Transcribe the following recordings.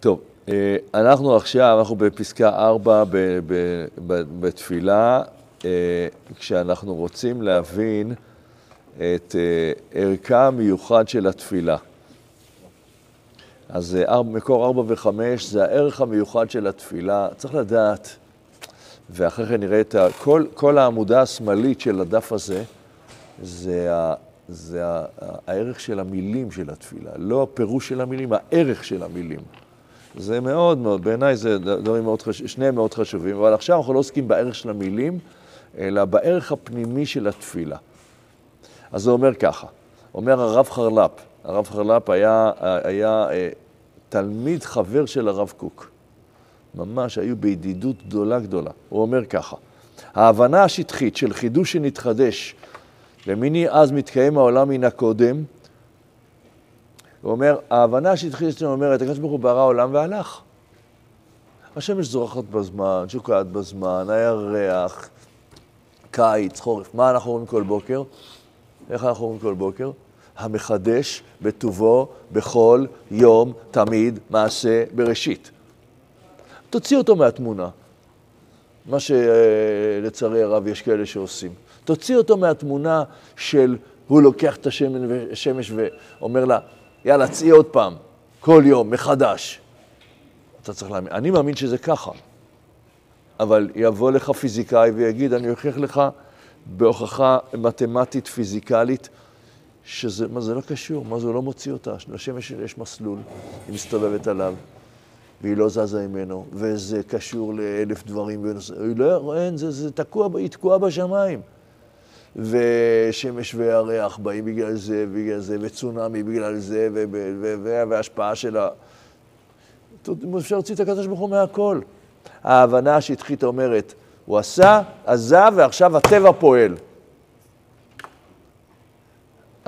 טוב, אה, אנחנו עכשיו, אנחנו בפסקה 4 בתפילה, אה, כשאנחנו רוצים להבין את אה, ערכה המיוחד של התפילה. אז מקור 4 ו-5 זה הערך המיוחד של התפילה. צריך לדעת, ואחרי כן נראה את ה... כל, כל העמודה השמאלית של הדף הזה, זה, ה, זה ה, הערך של המילים של התפילה. לא הפירוש של המילים, הערך של המילים. זה מאוד מאוד, בעיניי זה דברים מאוד חשובים, שניהם מאוד חשובים, אבל עכשיו אנחנו לא עוסקים בערך של המילים, אלא בערך הפנימי של התפילה. אז זה אומר ככה, אומר הרב חרל"פ, הרב חרל"פ היה, היה היה תלמיד חבר של הרב קוק. ממש היו בידידות גדולה גדולה. הוא אומר ככה, ההבנה השטחית של חידוש שנתחדש, למיני אז מתקיים העולם מן הקודם, הוא אומר, ההבנה השטחית שלנו אומרת, הקדוש ברוך הוא ברא עולם והלך. השמש זורחת בזמן, שוקעת בזמן, הירח, קיץ, חורף. מה אנחנו אומרים כל בוקר? איך אנחנו אומרים כל בוקר? המחדש בטובו בכל יום, תמיד, מעשה בראשית. תוציא אותו מהתמונה, מה שלצערי הרב יש כאלה שעושים. תוציא אותו מהתמונה של הוא לוקח את השמש ואומר לה, יאללה, צאי עוד פעם, כל יום, מחדש. אתה צריך להאמין. אני מאמין שזה ככה. אבל יבוא לך פיזיקאי ויגיד, אני אוכיח לך בהוכחה מתמטית, פיזיקלית, שזה, מה זה לא קשור, מה זה לא מוציא אותה. לשמש יש מסלול, היא מסתובבת עליו, והיא לא זזה ממנו, וזה קשור לאלף דברים, היא לא, אין, זה, זה תקוע, היא תקועה בשמיים. ושמש וירח באים בגלל זה, בגלל זה, וצונאמי בגלל זה, והשפעה של ה... אפשר להוציא את הקדוש ברוך הוא מהכל. ההבנה השטחית אומרת, הוא עשה, עזב, ועכשיו הטבע פועל.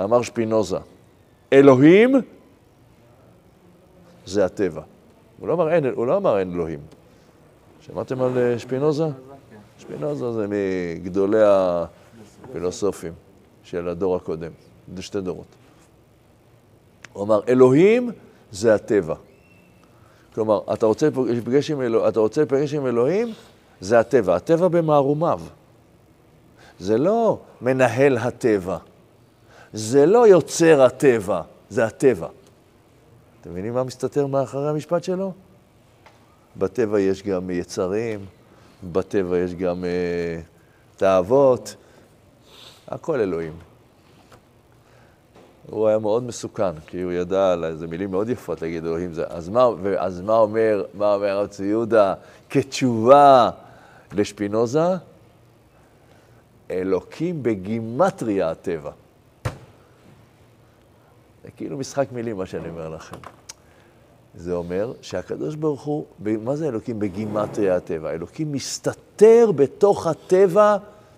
אמר שפינוזה, אלוהים זה הטבע. הוא לא אמר אין, הוא לא אמר אין אלוהים. שמעתם על אה, שפינוזה? שפינוזה זה מגדולי הפילוסופים של הדור הקודם, זה שתי דורות. הוא אמר, אלוהים זה הטבע. כלומר, אתה רוצה להיפגש עם, אלוה, עם אלוהים, זה הטבע. הטבע במערומיו. זה לא מנהל הטבע. זה לא יוצר הטבע, זה הטבע. אתם מבינים מה מסתתר מאחורי המשפט שלו? בטבע יש גם יצרים, בטבע יש גם אה, תאוות, הכל אלוהים. הוא היה מאוד מסוכן, כי הוא ידע על איזה מילים מאוד יפות להגיד אלוהים זה. אז מה, אז מה אומר, מה אומר הרב צבי יהודה כתשובה לשפינוזה? אלוקים בגימטריה הטבע. זה כאילו משחק מילים, מה שאני אומר לכם. זה אומר שהקדוש ברוך הוא, מה זה אלוקים בגימטריה הטבע? אלוקים מסתתר בתוך הטבע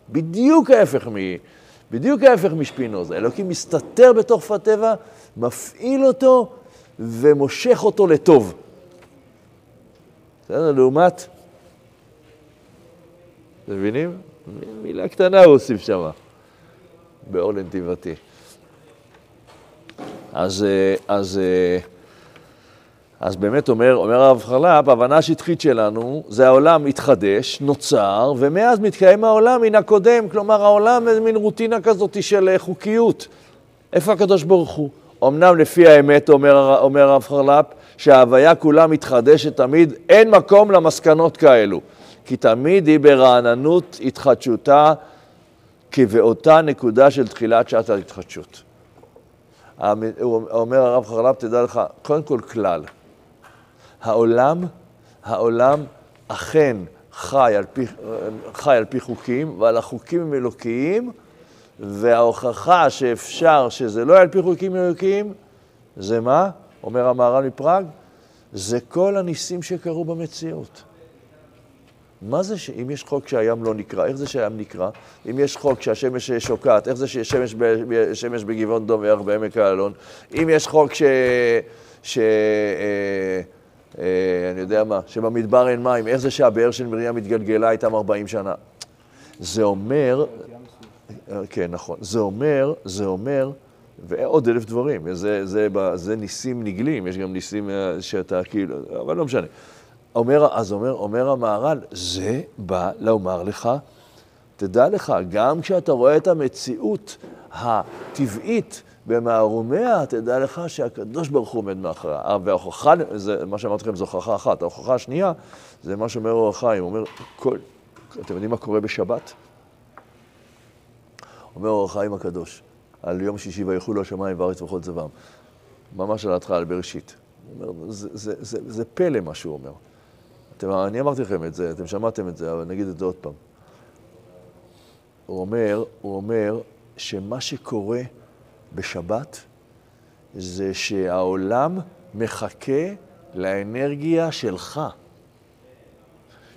בדיוק ההפך מ... בדיוק ההפך משפינוזה. אלוקים מסתתר בתוך הטבע, מפעיל אותו ומושך אותו לטוב. בסדר? לעומת... אתם מבינים? מילה קטנה הוא הוסיף שם, באור לנתיבתי. אז, אה, אז, אה, אז באמת אומר, אומר הרב חרל"פ, ההבנה השטחית שלנו זה העולם מתחדש, נוצר, ומאז מתקיים העולם מן הקודם, כלומר העולם זה מין רוטינה כזאת של אה, חוקיות. איפה הקדוש ברוך הוא? אמנם לפי האמת, אומר, אומר הרב חרל"פ, שההוויה כולה מתחדשת תמיד, אין מקום למסקנות כאלו, כי תמיד היא ברעננות התחדשותה, כבאותה נקודה של תחילת שעת ההתחדשות. אומר הרב חרל"פ, תדע לך, קודם כל כלל, העולם, העולם אכן חי על פי, חי על פי חוקים, ועל החוקים הם אלוקיים, וההוכחה שאפשר שזה לא על פי חוקים אלוקיים, זה מה? אומר המהר"ל מפראג, זה כל הניסים שקרו במציאות. מה זה שאם יש חוק שהים לא נקרא, איך זה שהים נקרא? אם יש חוק שהשמש שוקעת, איך זה שיש שמש, שמש בגבעון דום וירח בעמק האלון? אם יש חוק ש... ש... אה, אני יודע מה, שבמדבר אין מים, איך זה שהבאר של מרים התגלגלה איתם 40 שנה? זה אומר, כן, נכון, זה אומר, זה אומר ועוד אלף דברים. זה, זה, זה, זה ניסים נגלים, יש גם ניסים אה, שאתה כאילו, אבל לא משנה. אומר, אז אומר, אומר המהר"ל, זה בא לומר לך, תדע לך, גם כשאתה רואה את המציאות הטבעית במערומיה, תדע לך שהקדוש ברוך הוא עומד מאחוריה. וההוכחה, זה, מה שאמרתי לכם זו הוכחה אחת. ההוכחה השנייה, זה מה שאומר אור החיים, הוא אומר, כל, אתם יודעים מה קורה בשבת? אומר אור החיים הקדוש, על יום שישי ויחולו השמיים וארץ וכל צבם. ממש על ההתחלה, על בראשית. הוא אומר, זה, זה, זה, זה פלא מה שהוא אומר. אתם, אני אמרתי לכם את זה, אתם שמעתם את זה, אבל נגיד את זה עוד פעם. הוא אומר, הוא אומר שמה שקורה בשבת זה שהעולם מחכה לאנרגיה שלך.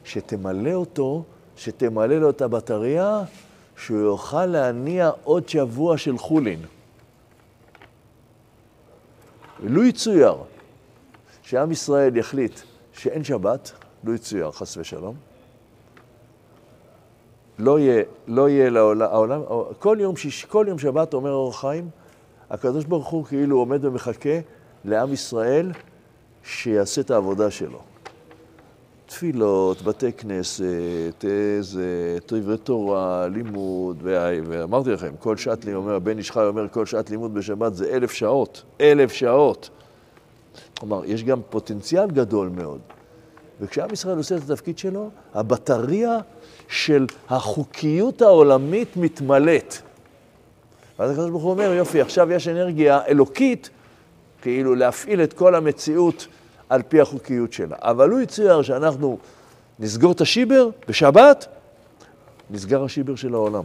שתמלא אותו, שתמלא לו את הבטריה, שהוא יוכל להניע עוד שבוע של חולין. ולו יצויר שעם ישראל יחליט שאין שבת, לו יצויר, חס ושלום, לא יהיה, לא יהיה לעולם, העולם, כל יום, שיש, כל יום שבת, אומר אור חיים, הקדוש ברוך הוא כאילו עומד ומחכה לעם ישראל שיעשה את העבודה שלו. תפילות, בתי כנסת, איזה, דברי תורה, לימוד, ואמרתי לכם, כל שעת לימוד, אומר, הבן איש חי אומר, כל שעת לימוד בשבת זה אלף שעות, אלף שעות. כלומר, יש גם פוטנציאל גדול מאוד. וכשעם ישראל עושה את התפקיד שלו, הבטריה של החוקיות העולמית מתמלאת. ואז הקדוש ברוך הוא אומר, יופי, עכשיו יש אנרגיה אלוקית, כאילו להפעיל את כל המציאות על פי החוקיות שלה. אבל הוא הציע שאנחנו נסגור את השיבר בשבת, נסגר השיבר של העולם.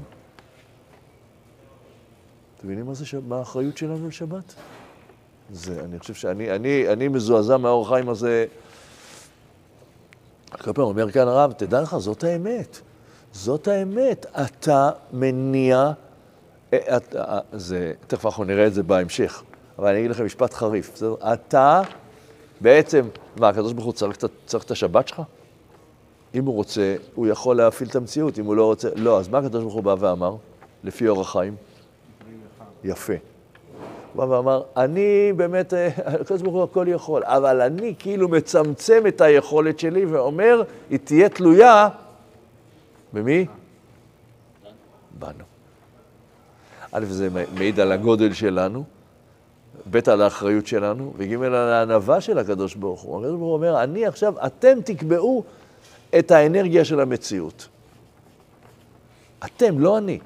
אתם מבינים מה זה, מה האחריות שלנו לשבת? זה, אני חושב שאני אני, אני מזועזע מהאור חיים הזה. כל פעם אומר כאן הרב, תדע לך, זאת האמת. זאת האמת. אתה מניע, אה, את, אה, זה, תכף אנחנו נראה את זה בהמשך, אבל אני אגיד לכם משפט חריף, בסדר? אתה בעצם, מה, הקדוש ברוך הוא צריך, צריך את השבת שלך? אם הוא רוצה, הוא יכול להפעיל את המציאות, אם הוא לא רוצה, לא, אז מה הקדוש ברוך הוא בא ואמר, לפי אורח חיים? יפה. הוא בא ואמר, אני באמת, הקדוש ברוך הוא הכל יכול, אבל אני כאילו מצמצם את היכולת שלי ואומר, היא תהיה תלויה במי? בנו. א', זה מעיד על הגודל שלנו, ב' על האחריות שלנו, וג' על הענווה של הקדוש ברוך הוא. הקדוש ברוך הוא אומר, אני עכשיו, אתם תקבעו את האנרגיה של המציאות. אתם, לא אני.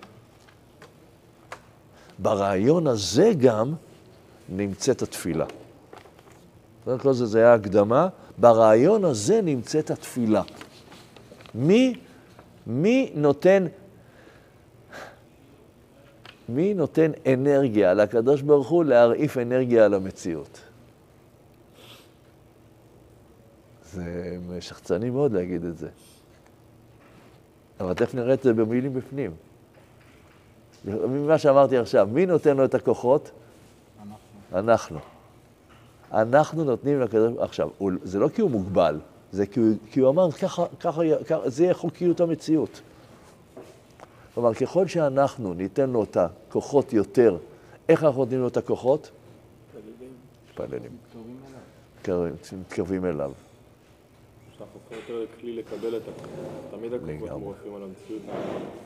ברעיון הזה גם נמצאת התפילה. קודם כל זה, זה היה הקדמה, ברעיון הזה נמצאת התפילה. מי, מי נותן מי נותן אנרגיה לקדוש ברוך הוא להרעיף אנרגיה על המציאות? זה שחצני מאוד להגיד את זה. אבל תכף נראה את זה במילים בפנים. ממה שאמרתי עכשיו, מי נותן לו את הכוחות? אנחנו. אנחנו. אנחנו נותנים לקדוש ברוך הוא. עכשיו, זה לא כי הוא מוגבל, זה כי הוא, כי הוא אמר, ככה, ככה, ככה, זה יהיה חוקיות המציאות. כלומר, ככל שאנחנו ניתן לו את הכוחות יותר, איך אנחנו נותנים לו את הכוחות? מתפללים. מתקרבים אליו.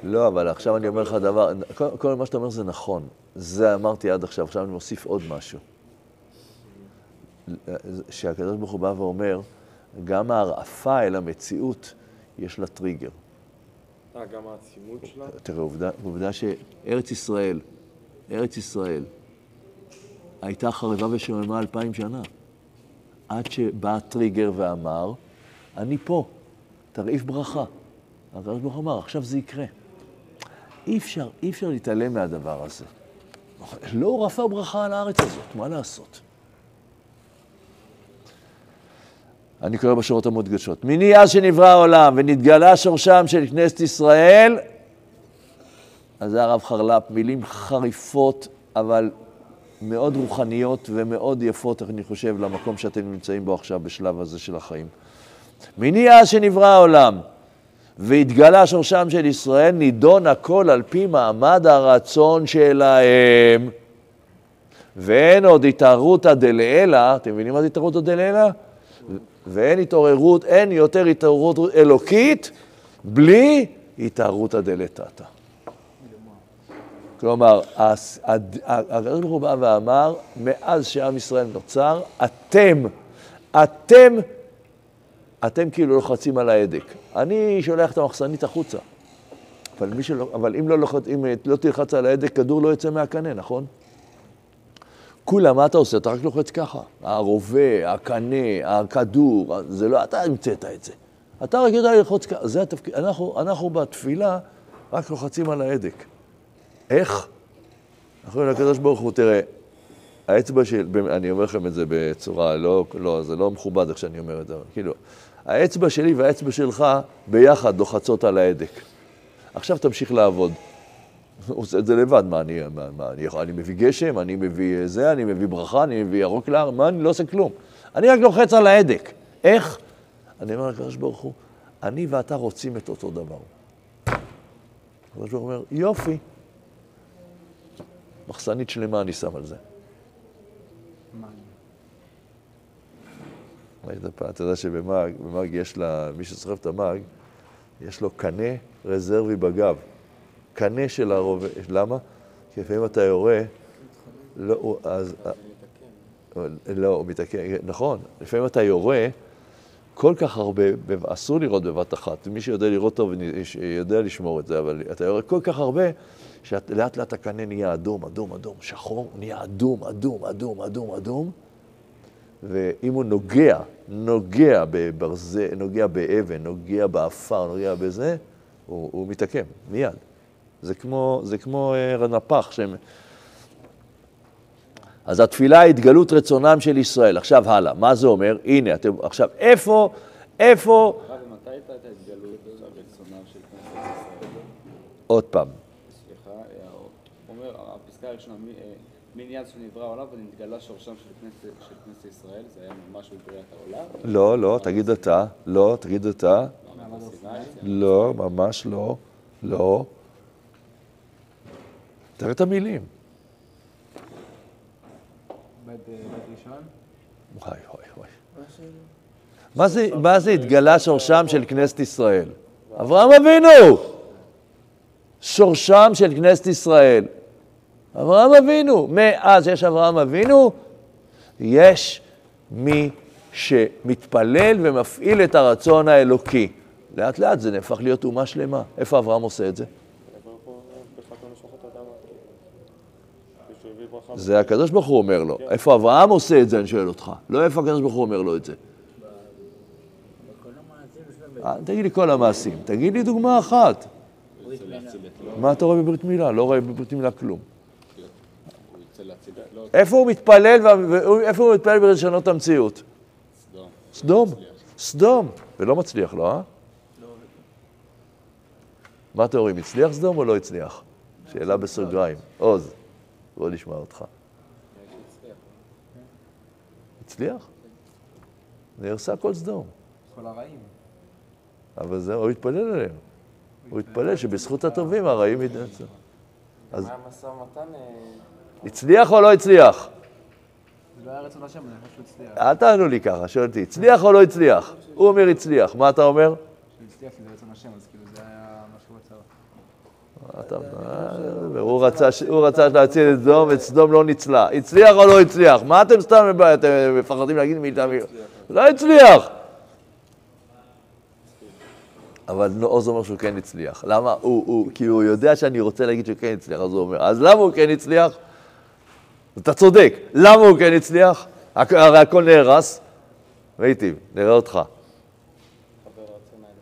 לא, אבל עכשיו אני אומר לך דבר, כל מה שאתה אומר זה נכון. זה אמרתי עד עכשיו, עכשיו אני מוסיף עוד משהו. שהקדוש ברוך הוא בא ואומר, גם ההרעפה אל המציאות, יש לה טריגר. אה, גם העצימות שלה? תראה, עובדה, עובדה שארץ ישראל, ארץ ישראל, הייתה חרבה ושוממה אלפיים שנה. עד שבא הטריגר ואמר, אני פה, תרעיף ברכה. הקדוש ברוך אמר, עכשיו זה יקרה. אי אפשר, אי אפשר להתעלם מהדבר הזה. לא רפא ברכה על הארץ הזאת, מה לעשות? אני קורא בשורות המודגשות. מני אז שנברא העולם ונתגלה שורשם של כנסת ישראל, אז זה הרב חרל"פ, מילים חריפות, אבל מאוד רוחניות ומאוד יפות, אני חושב, למקום שאתם נמצאים בו עכשיו, בשלב הזה של החיים. מני אז שנברא העולם והתגלה שורשם של ישראל, נידון הכל על פי מעמד הרצון שלהם. ואין עוד התערותא דלעילא, אתם מבינים מה זה התערותא דלעילא? ואין התעוררות, אין יותר התעוררות אלוקית בלי התערותא דלתתא. כלומר, הקדוש ברוך הוא בא ואמר, מאז שעם ישראל נוצר, אתם, אתם, אתם כאילו לוחצים על ההדק. אני שולח את המחסנית החוצה, אבל, שלא, אבל אם, לא לוחץ, אם לא תלחץ על ההדק, כדור לא יצא מהקנה, נכון? כולה, מה אתה עושה? אתה רק לוחץ ככה. הרובה, הקנה, הכדור, זה לא, אתה המצאת את זה. אתה רק יודע ללחוץ ככה, זה התפקיד. אנחנו, אנחנו בתפילה רק לוחצים על ההדק. איך? אנחנו אומרים לקדוש ברוך הוא, תראה, האצבע של, אני אומר לכם את זה בצורה, לא, לא, זה לא מכובד איך שאני אומר את זה, כאילו, האצבע שלי והאצבע שלך ביחד לוחצות על ההדק. עכשיו תמשיך לעבוד. הוא עושה את זה לבד, מה, אני, מה, מה אני, יכול- אני מביא גשם, אני מביא זה, אני מביא ברכה, אני מביא ירוק להר, מה, אני לא עושה כלום. אני רק לוחץ על ההדק. איך? אני אומר לקדוש ברוך הוא, אני ואתה רוצים את אותו דבר. הקדוש ברוך הוא אומר, יופי. מחסנית שלמה אני שם על זה. ראית פעם, אתה יודע שבמאג, במאג יש לה, מי שסוחב את המאג, יש לו קנה רזרבי בגב. קנה של הרובה, למה? כי לפעמים אתה יורה, לא, אז... לא, הוא מתקן, נכון, לפעמים אתה יורה כל כך הרבה, אסור לראות בבת אחת, מי שיודע לראות טוב יודע לשמור את זה, אבל אתה יורה כל כך הרבה, שלאט לאט הקנה נהיה אדום, אדום, אדום, שחור, נהיה אדום, אדום, אדום, אדום, אדום, ואם הוא נוגע, נוגע בברזל, נוגע באבן, נוגע באפר, נוגע בזה, הוא, הוא מתעקם, מיד. זה כמו, זה כמו אה, נפח שהם... אז התפילה היא התגלות רצונם של ישראל. עכשיו הלאה, מה זה אומר? הנה, אתם, עכשיו, איפה, איפה, הרב, מתי הייתה את ההתגלות הרצונם של כנסת ישראל? עוד פעם, סליחה, אה, אומר, הפסקה הראשונה, מ- אה, מעניין שנברא העולם ונתגלה שורשם של כנסת, ישראל, זה היה ממש בבריאת העולם? לא, לא, תגיד אתה, לא, תגיד אתה, הר סיני? לא, ממש לא, לא. תראה את המילים. בית בית ראשון? וואי, וואי, וואי. מה זה, מה זה התגלה שורשם של כנסת ישראל? אברהם אבינו! שורשם של כנסת ישראל. אברהם אבינו. מאז שיש אברהם אבינו, יש מי שמתפלל ומפעיל את הרצון האלוקי. לאט לאט זה נהפך להיות אומה שלמה. איפה אברהם עושה את זה? זה הקדוש ברוך הוא אומר לו. איפה אברהם עושה את זה, אני שואל אותך. לא איפה הקדוש ברוך הוא אומר לו את זה. אה, תגיד לי כל המעשים. תגיד לי דוגמה אחת. מה אתה רואה בברית מילה? לא רואה בברית מילה כלום. איפה הוא מתפלל, איפה הוא מתפלל כדי לשנות את המציאות? סדום. סדום. סדום. ולא מצליח לו, אה? מה אתם אומרים, הצליח סדום או לא הצליח? שאלה בסוגריים. עוז, בוא נשמע אותך. הצליח? נהרסה כל סדום. כל הרעים. אבל זה, הוא התפלל עליהם. הוא התפלל שבזכות הטובים הרעים יתנצלו. אז מה המשא ומתן? אה, הצליח או לא הצליח? זה לא היה רצון השם, אני חושב שהוא הצליח. אל תענו לי ככה, שואל אותי, הצליח או לא הצליח? הוא אומר הצליח, מה אתה אומר? שהוא הצליח כי זה רצון השם, אז כאילו זה היה מה שהוא רצה. אתה, אה, הוא רצה, להציל את סדום, את סדום לא ניצלה. הצליח או לא הצליח? מה אתם סתם מפחדים להגיד מאיתנו? לא הצליח. אבל עוז אומר שהוא כן הצליח. למה? הוא, כי הוא יודע שאני רוצה להגיד שהוא כן הצליח, אז הוא אומר, אז למה הוא כן הצליח? אתה צודק, למה הוא כן הצליח? הרי הכל נהרס. ראיתי, נראה אותך. חבר רצון האלה.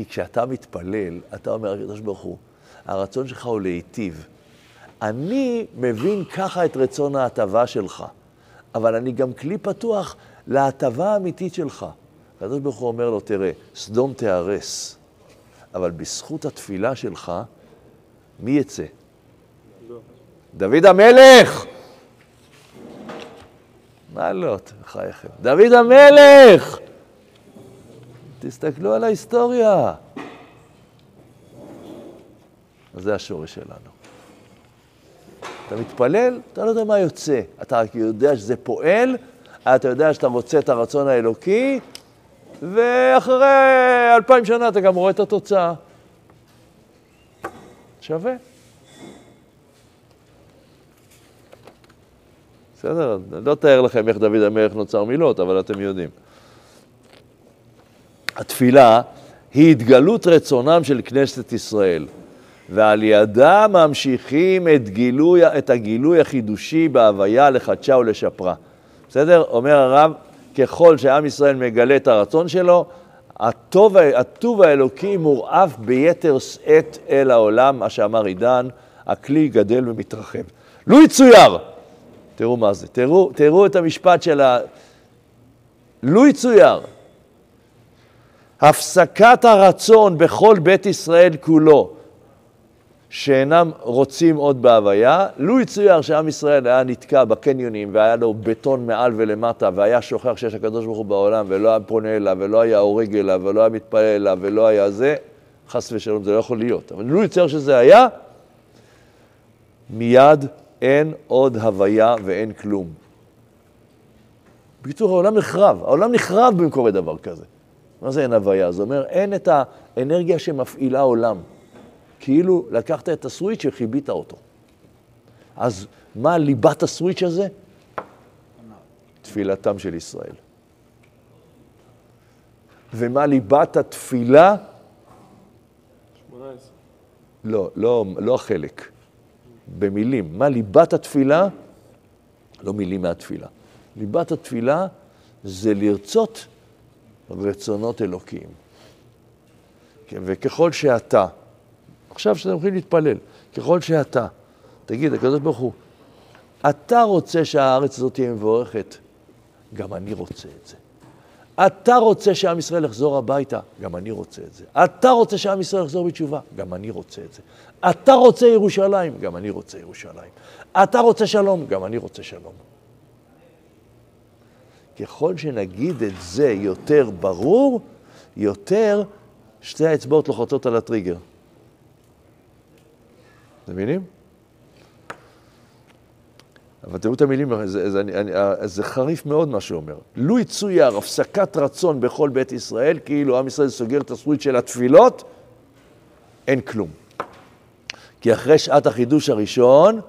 כי כשאתה מתפלל, אתה אומר לקדוש ברוך הוא, הרצון שלך הוא להיטיב. אני מבין ככה את רצון ההטבה שלך, אבל אני גם כלי פתוח להטבה האמיתית שלך. הקדוש ברוך הוא אומר לו, תראה, סדום תיהרס, אבל בזכות התפילה שלך, מי יצא? דוד המלך! מה לא, בחייכם? דוד המלך! תסתכלו על ההיסטוריה. אז זה השורש שלנו. אתה מתפלל, אתה לא יודע מה יוצא. אתה רק יודע שזה פועל, אתה יודע שאתה מוצא את הרצון האלוקי, ואחרי אלפיים שנה אתה גם רואה את התוצאה. שווה. בסדר? אני לא אתאר לכם איך דוד המלך נוצר מילות, אבל אתם יודעים. התפילה היא התגלות רצונם של כנסת ישראל, ועל ידה ממשיכים את, גילוי, את הגילוי החידושי בהוויה לחדשה ולשפרה. בסדר? אומר הרב, ככל שעם ישראל מגלה את הרצון שלו, הטוב, הטוב האלוקי מורעף ביתר שאת אל העולם, מה שאמר עידן, הכלי גדל ומתרחב. לו יצויר, תראו מה זה, תראו, תראו את המשפט של ה... לו יצויר, הפסקת הרצון בכל בית ישראל כולו, שאינם רוצים עוד בהוויה, לו יצויר שעם ישראל היה נתקע בקניונים והיה לו בטון מעל ולמטה והיה שוכח שיש הקדוש ברוך הוא בעולם ולא היה פונה אליו ולא היה הורג אליו ולא היה מתפלל אליו ולא היה זה, חס ושלום, זה לא יכול להיות. אבל לו יצויר שזה היה, מיד אין עוד הוויה ואין כלום. בקיצור, העולם נחרב, העולם נחרב במקום דבר כזה. מה זה אין הוויה? זה אומר, אין את האנרגיה שמפעילה עולם. כאילו לקחת את הסוויץ' וחיבית אותו. אז מה ליבת הסוויץ' הזה? תפילתם של ישראל. ומה ליבת התפילה? 18. לא, לא, לא החלק. במילים. מה ליבת התפילה? לא מילים מהתפילה. ליבת התפילה זה לרצות רצונות אלוקיים. כן, וככל שאתה, עכשיו שאתם הולכים להתפלל, ככל שאתה, תגיד, הקדוש ברוך הוא, אתה רוצה שהארץ הזאת תהיה מבורכת, גם אני רוצה את זה. אתה רוצה שעם ישראל יחזור הביתה, גם אני רוצה את זה. אתה רוצה שעם ישראל יחזור בתשובה, גם אני רוצה את זה. אתה רוצה ירושלים, גם אני רוצה ירושלים. אתה רוצה שלום, גם אני רוצה שלום. ככל שנגיד את זה יותר ברור, יותר שתי האצבעות לוחצות על הטריגר. אתם מבינים? אבל תראו את המילים, זה, זה, אני, זה חריף מאוד מה שהוא אומר. לו יצויר הפסקת רצון בכל בית ישראל, כאילו עם ישראל סוגר את הסוויץ' של התפילות, אין כלום. כי אחרי שעת החידוש הראשון,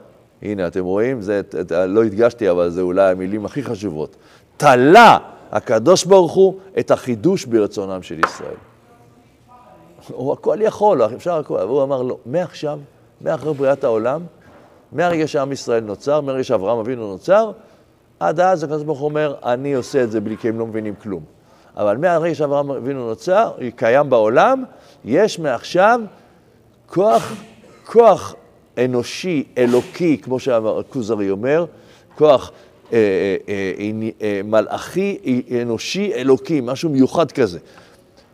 הנה, אתם רואים, זה, לא הדגשתי, אבל זה אולי המילים הכי חשובות. תלה הקדוש ברוך הוא את החידוש ברצונם של ישראל. הוא הכל יכול, אפשר הכל, והוא אמר לו, מעכשיו, מאחרי בריאת העולם, מהרגע שעם ישראל נוצר, מהרגע שאברהם אבינו נוצר, עד אז הקדוש ברוך הוא אומר, אני עושה את זה בלי כי הם לא מבינים כלום. אבל מהרגע שאברהם אבינו נוצר, קיים בעולם, יש מעכשיו כוח, כוח אנושי, אלוקי, כמו שהכוזרי אומר, כוח מלאכי, אנושי, אלוקי, משהו מיוחד כזה.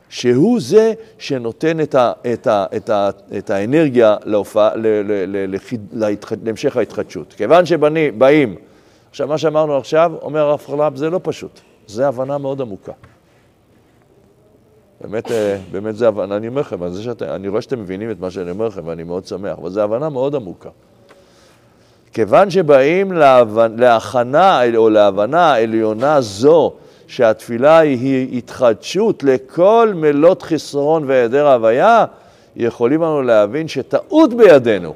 שהוא זה שנותן את, ה, את, ה, את, ה, את האנרגיה להופע, ל, ל, ל, להתח, להמשך ההתחדשות. כיוון שבאים, עכשיו מה שאמרנו עכשיו, אומר הרב חלב, זה לא פשוט, זה הבנה מאוד עמוקה. באמת, באמת זה הבנה, אני אומר לכם, אני רואה שאתם מבינים את מה שאני אומר לכם ואני מאוד שמח, אבל זו הבנה מאוד עמוקה. כיוון שבאים להכנה או להבנה עליונה זו, שהתפילה היא התחדשות לכל מלות חסרון והיעדר הוויה, יכולים לנו להבין שטעות בידינו.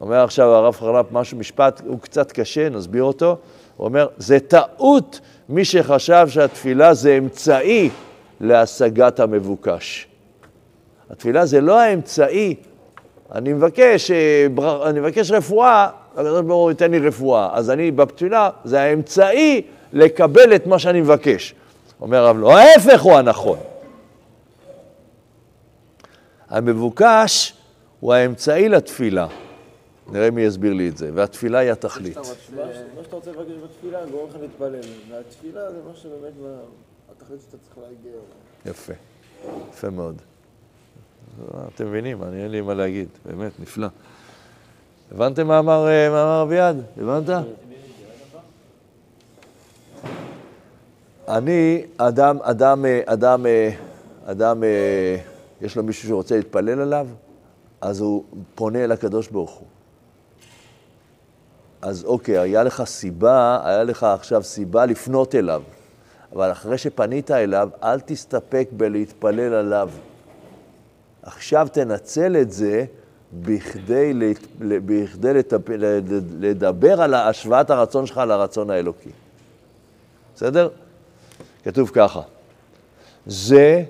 אומר עכשיו הרב חרל"פ משהו, משפט, הוא קצת קשה, נסביר אותו. הוא אומר, זה טעות מי שחשב שהתפילה זה אמצעי להשגת המבוקש. התפילה זה לא האמצעי אני מבקש, אה, אני מבקש רפואה, הקדוש ברוך הוא ייתן לי רפואה. אז אני בתפילה, זה האמצעי לקבל את מה שאני מבקש. אומר הרב, לא, ההפך הוא הנכון. המבוקש הוא האמצעי לתפילה. נראה מי יסביר לי את זה, והתפילה היא התכלית. מה שאתה רוצה לבקש בתפילה, גורם לך להתפלל. והתפילה זה מה שבאמת, התכלית שאתה צריך להגיע. יפה, יפה מאוד. אתם מבינים, אני אין לי מה להגיד, באמת, נפלא. הבנתם מה אמר, אביעד? הבנת? אני, אדם, אדם, אדם, אדם, יש לו מישהו שרוצה להתפלל עליו, אז הוא פונה אל הקדוש ברוך הוא. אז אוקיי, היה לך סיבה, היה לך עכשיו סיבה לפנות אליו, אבל אחרי שפנית אליו, אל תסתפק בלהתפלל עליו. עכשיו תנצל את זה בכדי, בכדי לטפ- לדבר על השוואת הרצון שלך לרצון האלוקי. בסדר? כתוב ככה, זה,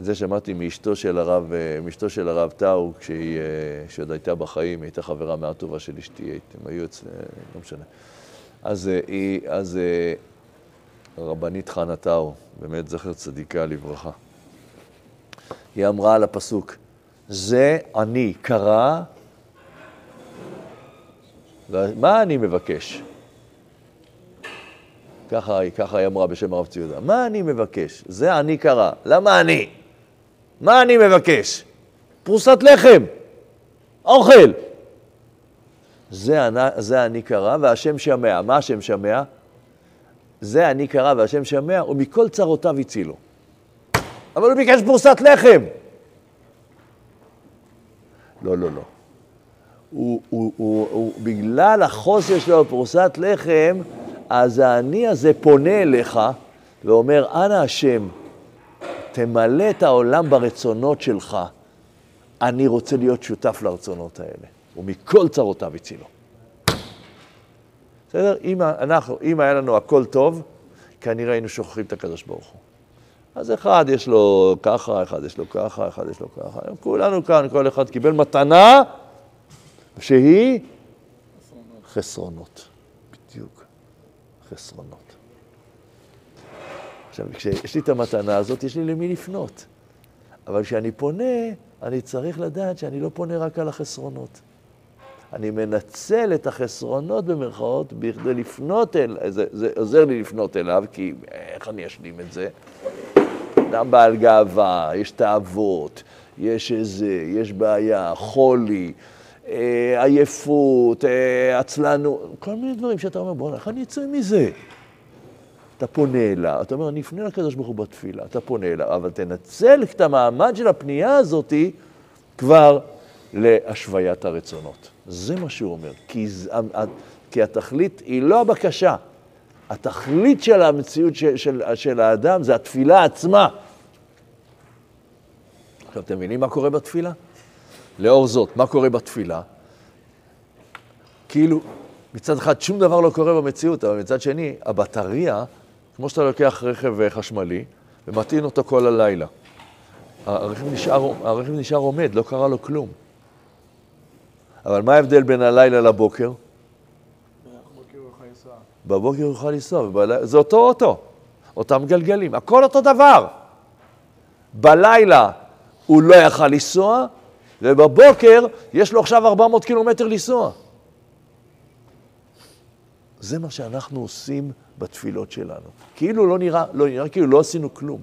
את זה שמעתי מאשתו של הרב, אה, מאשתו של הרב טאו, כשהיא, אה, כשעוד הייתה בחיים, היא הייתה חברה מאוד טובה של אשתי, הם היו אצל... לא משנה. אז אה, היא, אז אה, הרבנית חנה טאו, באמת זכר צדיקה לברכה. היא אמרה על הפסוק, זה אני קרא, מה אני מבקש? ככה, היא- ככה היא אמרה בשם הרב ציודה. מה אני מבקש? זה אני קרא. למה אני? מה אני מבקש? פרוסת לחם, אוכל. זה, זה אני קרא והשם שמע. מה השם שמע? זה אני קרא והשם שמע, ומכל צרותיו הצילו. אבל הוא ביקש פרוסת לחם. לא, לא, לא. הוא, הוא, הוא, הוא, בגלל החוסר שלו בפרוסת לחם, אז האני הזה פונה אליך ואומר, אנא השם, תמלא את העולם ברצונות שלך. אני רוצה להיות שותף לרצונות האלה, ומכל צרותיו הצילו. בסדר? אם, אנחנו, אם היה לנו הכל טוב, כנראה היינו שוכחים את הקדוש ברוך הוא. אז אחד יש לו ככה, אחד יש לו ככה, אחד יש לו ככה. כולנו כאן, כל אחד קיבל מתנה שהיא חסרונות. בדיוק, חסרונות. עכשיו, כשיש לי את המתנה הזאת, יש לי למי לפנות. אבל כשאני פונה, אני צריך לדעת שאני לא פונה רק על החסרונות. אני מנצל את החסרונות במרכאות בכדי לפנות אל, זה, זה עוזר לי לפנות אליו, כי איך אני אשלים את זה? אדם בעל גאווה, יש תאוות, יש איזה, יש בעיה, חולי, אה, עייפות, אה, עצלנות, כל מיני דברים שאתה אומר, בוא'נה, איך אני אצא מזה? אתה פונה אליו, אתה אומר, אני אפנה לקדוש ברוך הוא בתפילה, אתה פונה אליו, אבל תנצל את המעמד של הפנייה הזאתי כבר להשוויית הרצונות. זה מה שהוא אומר, כי, ז- כי התכלית היא לא הבקשה, התכלית של המציאות של, של, של האדם זה התפילה עצמה. עכשיו, אתם מבינים מה קורה בתפילה? לאור זאת, מה קורה בתפילה? כאילו, מצד אחד שום דבר לא קורה במציאות, אבל מצד שני, הבטריה, כמו שאתה לוקח רכב אה, חשמלי ומטעין אותו כל הלילה. הרכב נשאר, הרכב נשאר עומד, לא קרה לו כלום. אבל מה ההבדל בין הלילה לבוקר? בבוקר הוא יכול לנסוע. בבוקר יוכל לנסוע, ובלילה, זה אותו אוטו, אותם גלגלים, הכל אותו דבר. בלילה הוא לא יכל לנסוע, ובבוקר יש לו עכשיו 400 קילומטר לנסוע. זה מה שאנחנו עושים בתפילות שלנו. כאילו לא נראה, לא נראה כאילו לא עשינו כלום.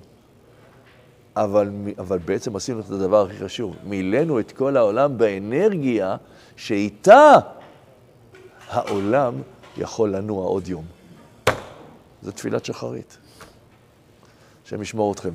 אבל, אבל בעצם עשינו את הדבר הכי חשוב. מילאנו את כל העולם באנרגיה שאיתה העולם יכול לנוע עוד יום. זו תפילת שחרית. השם ישמור אתכם.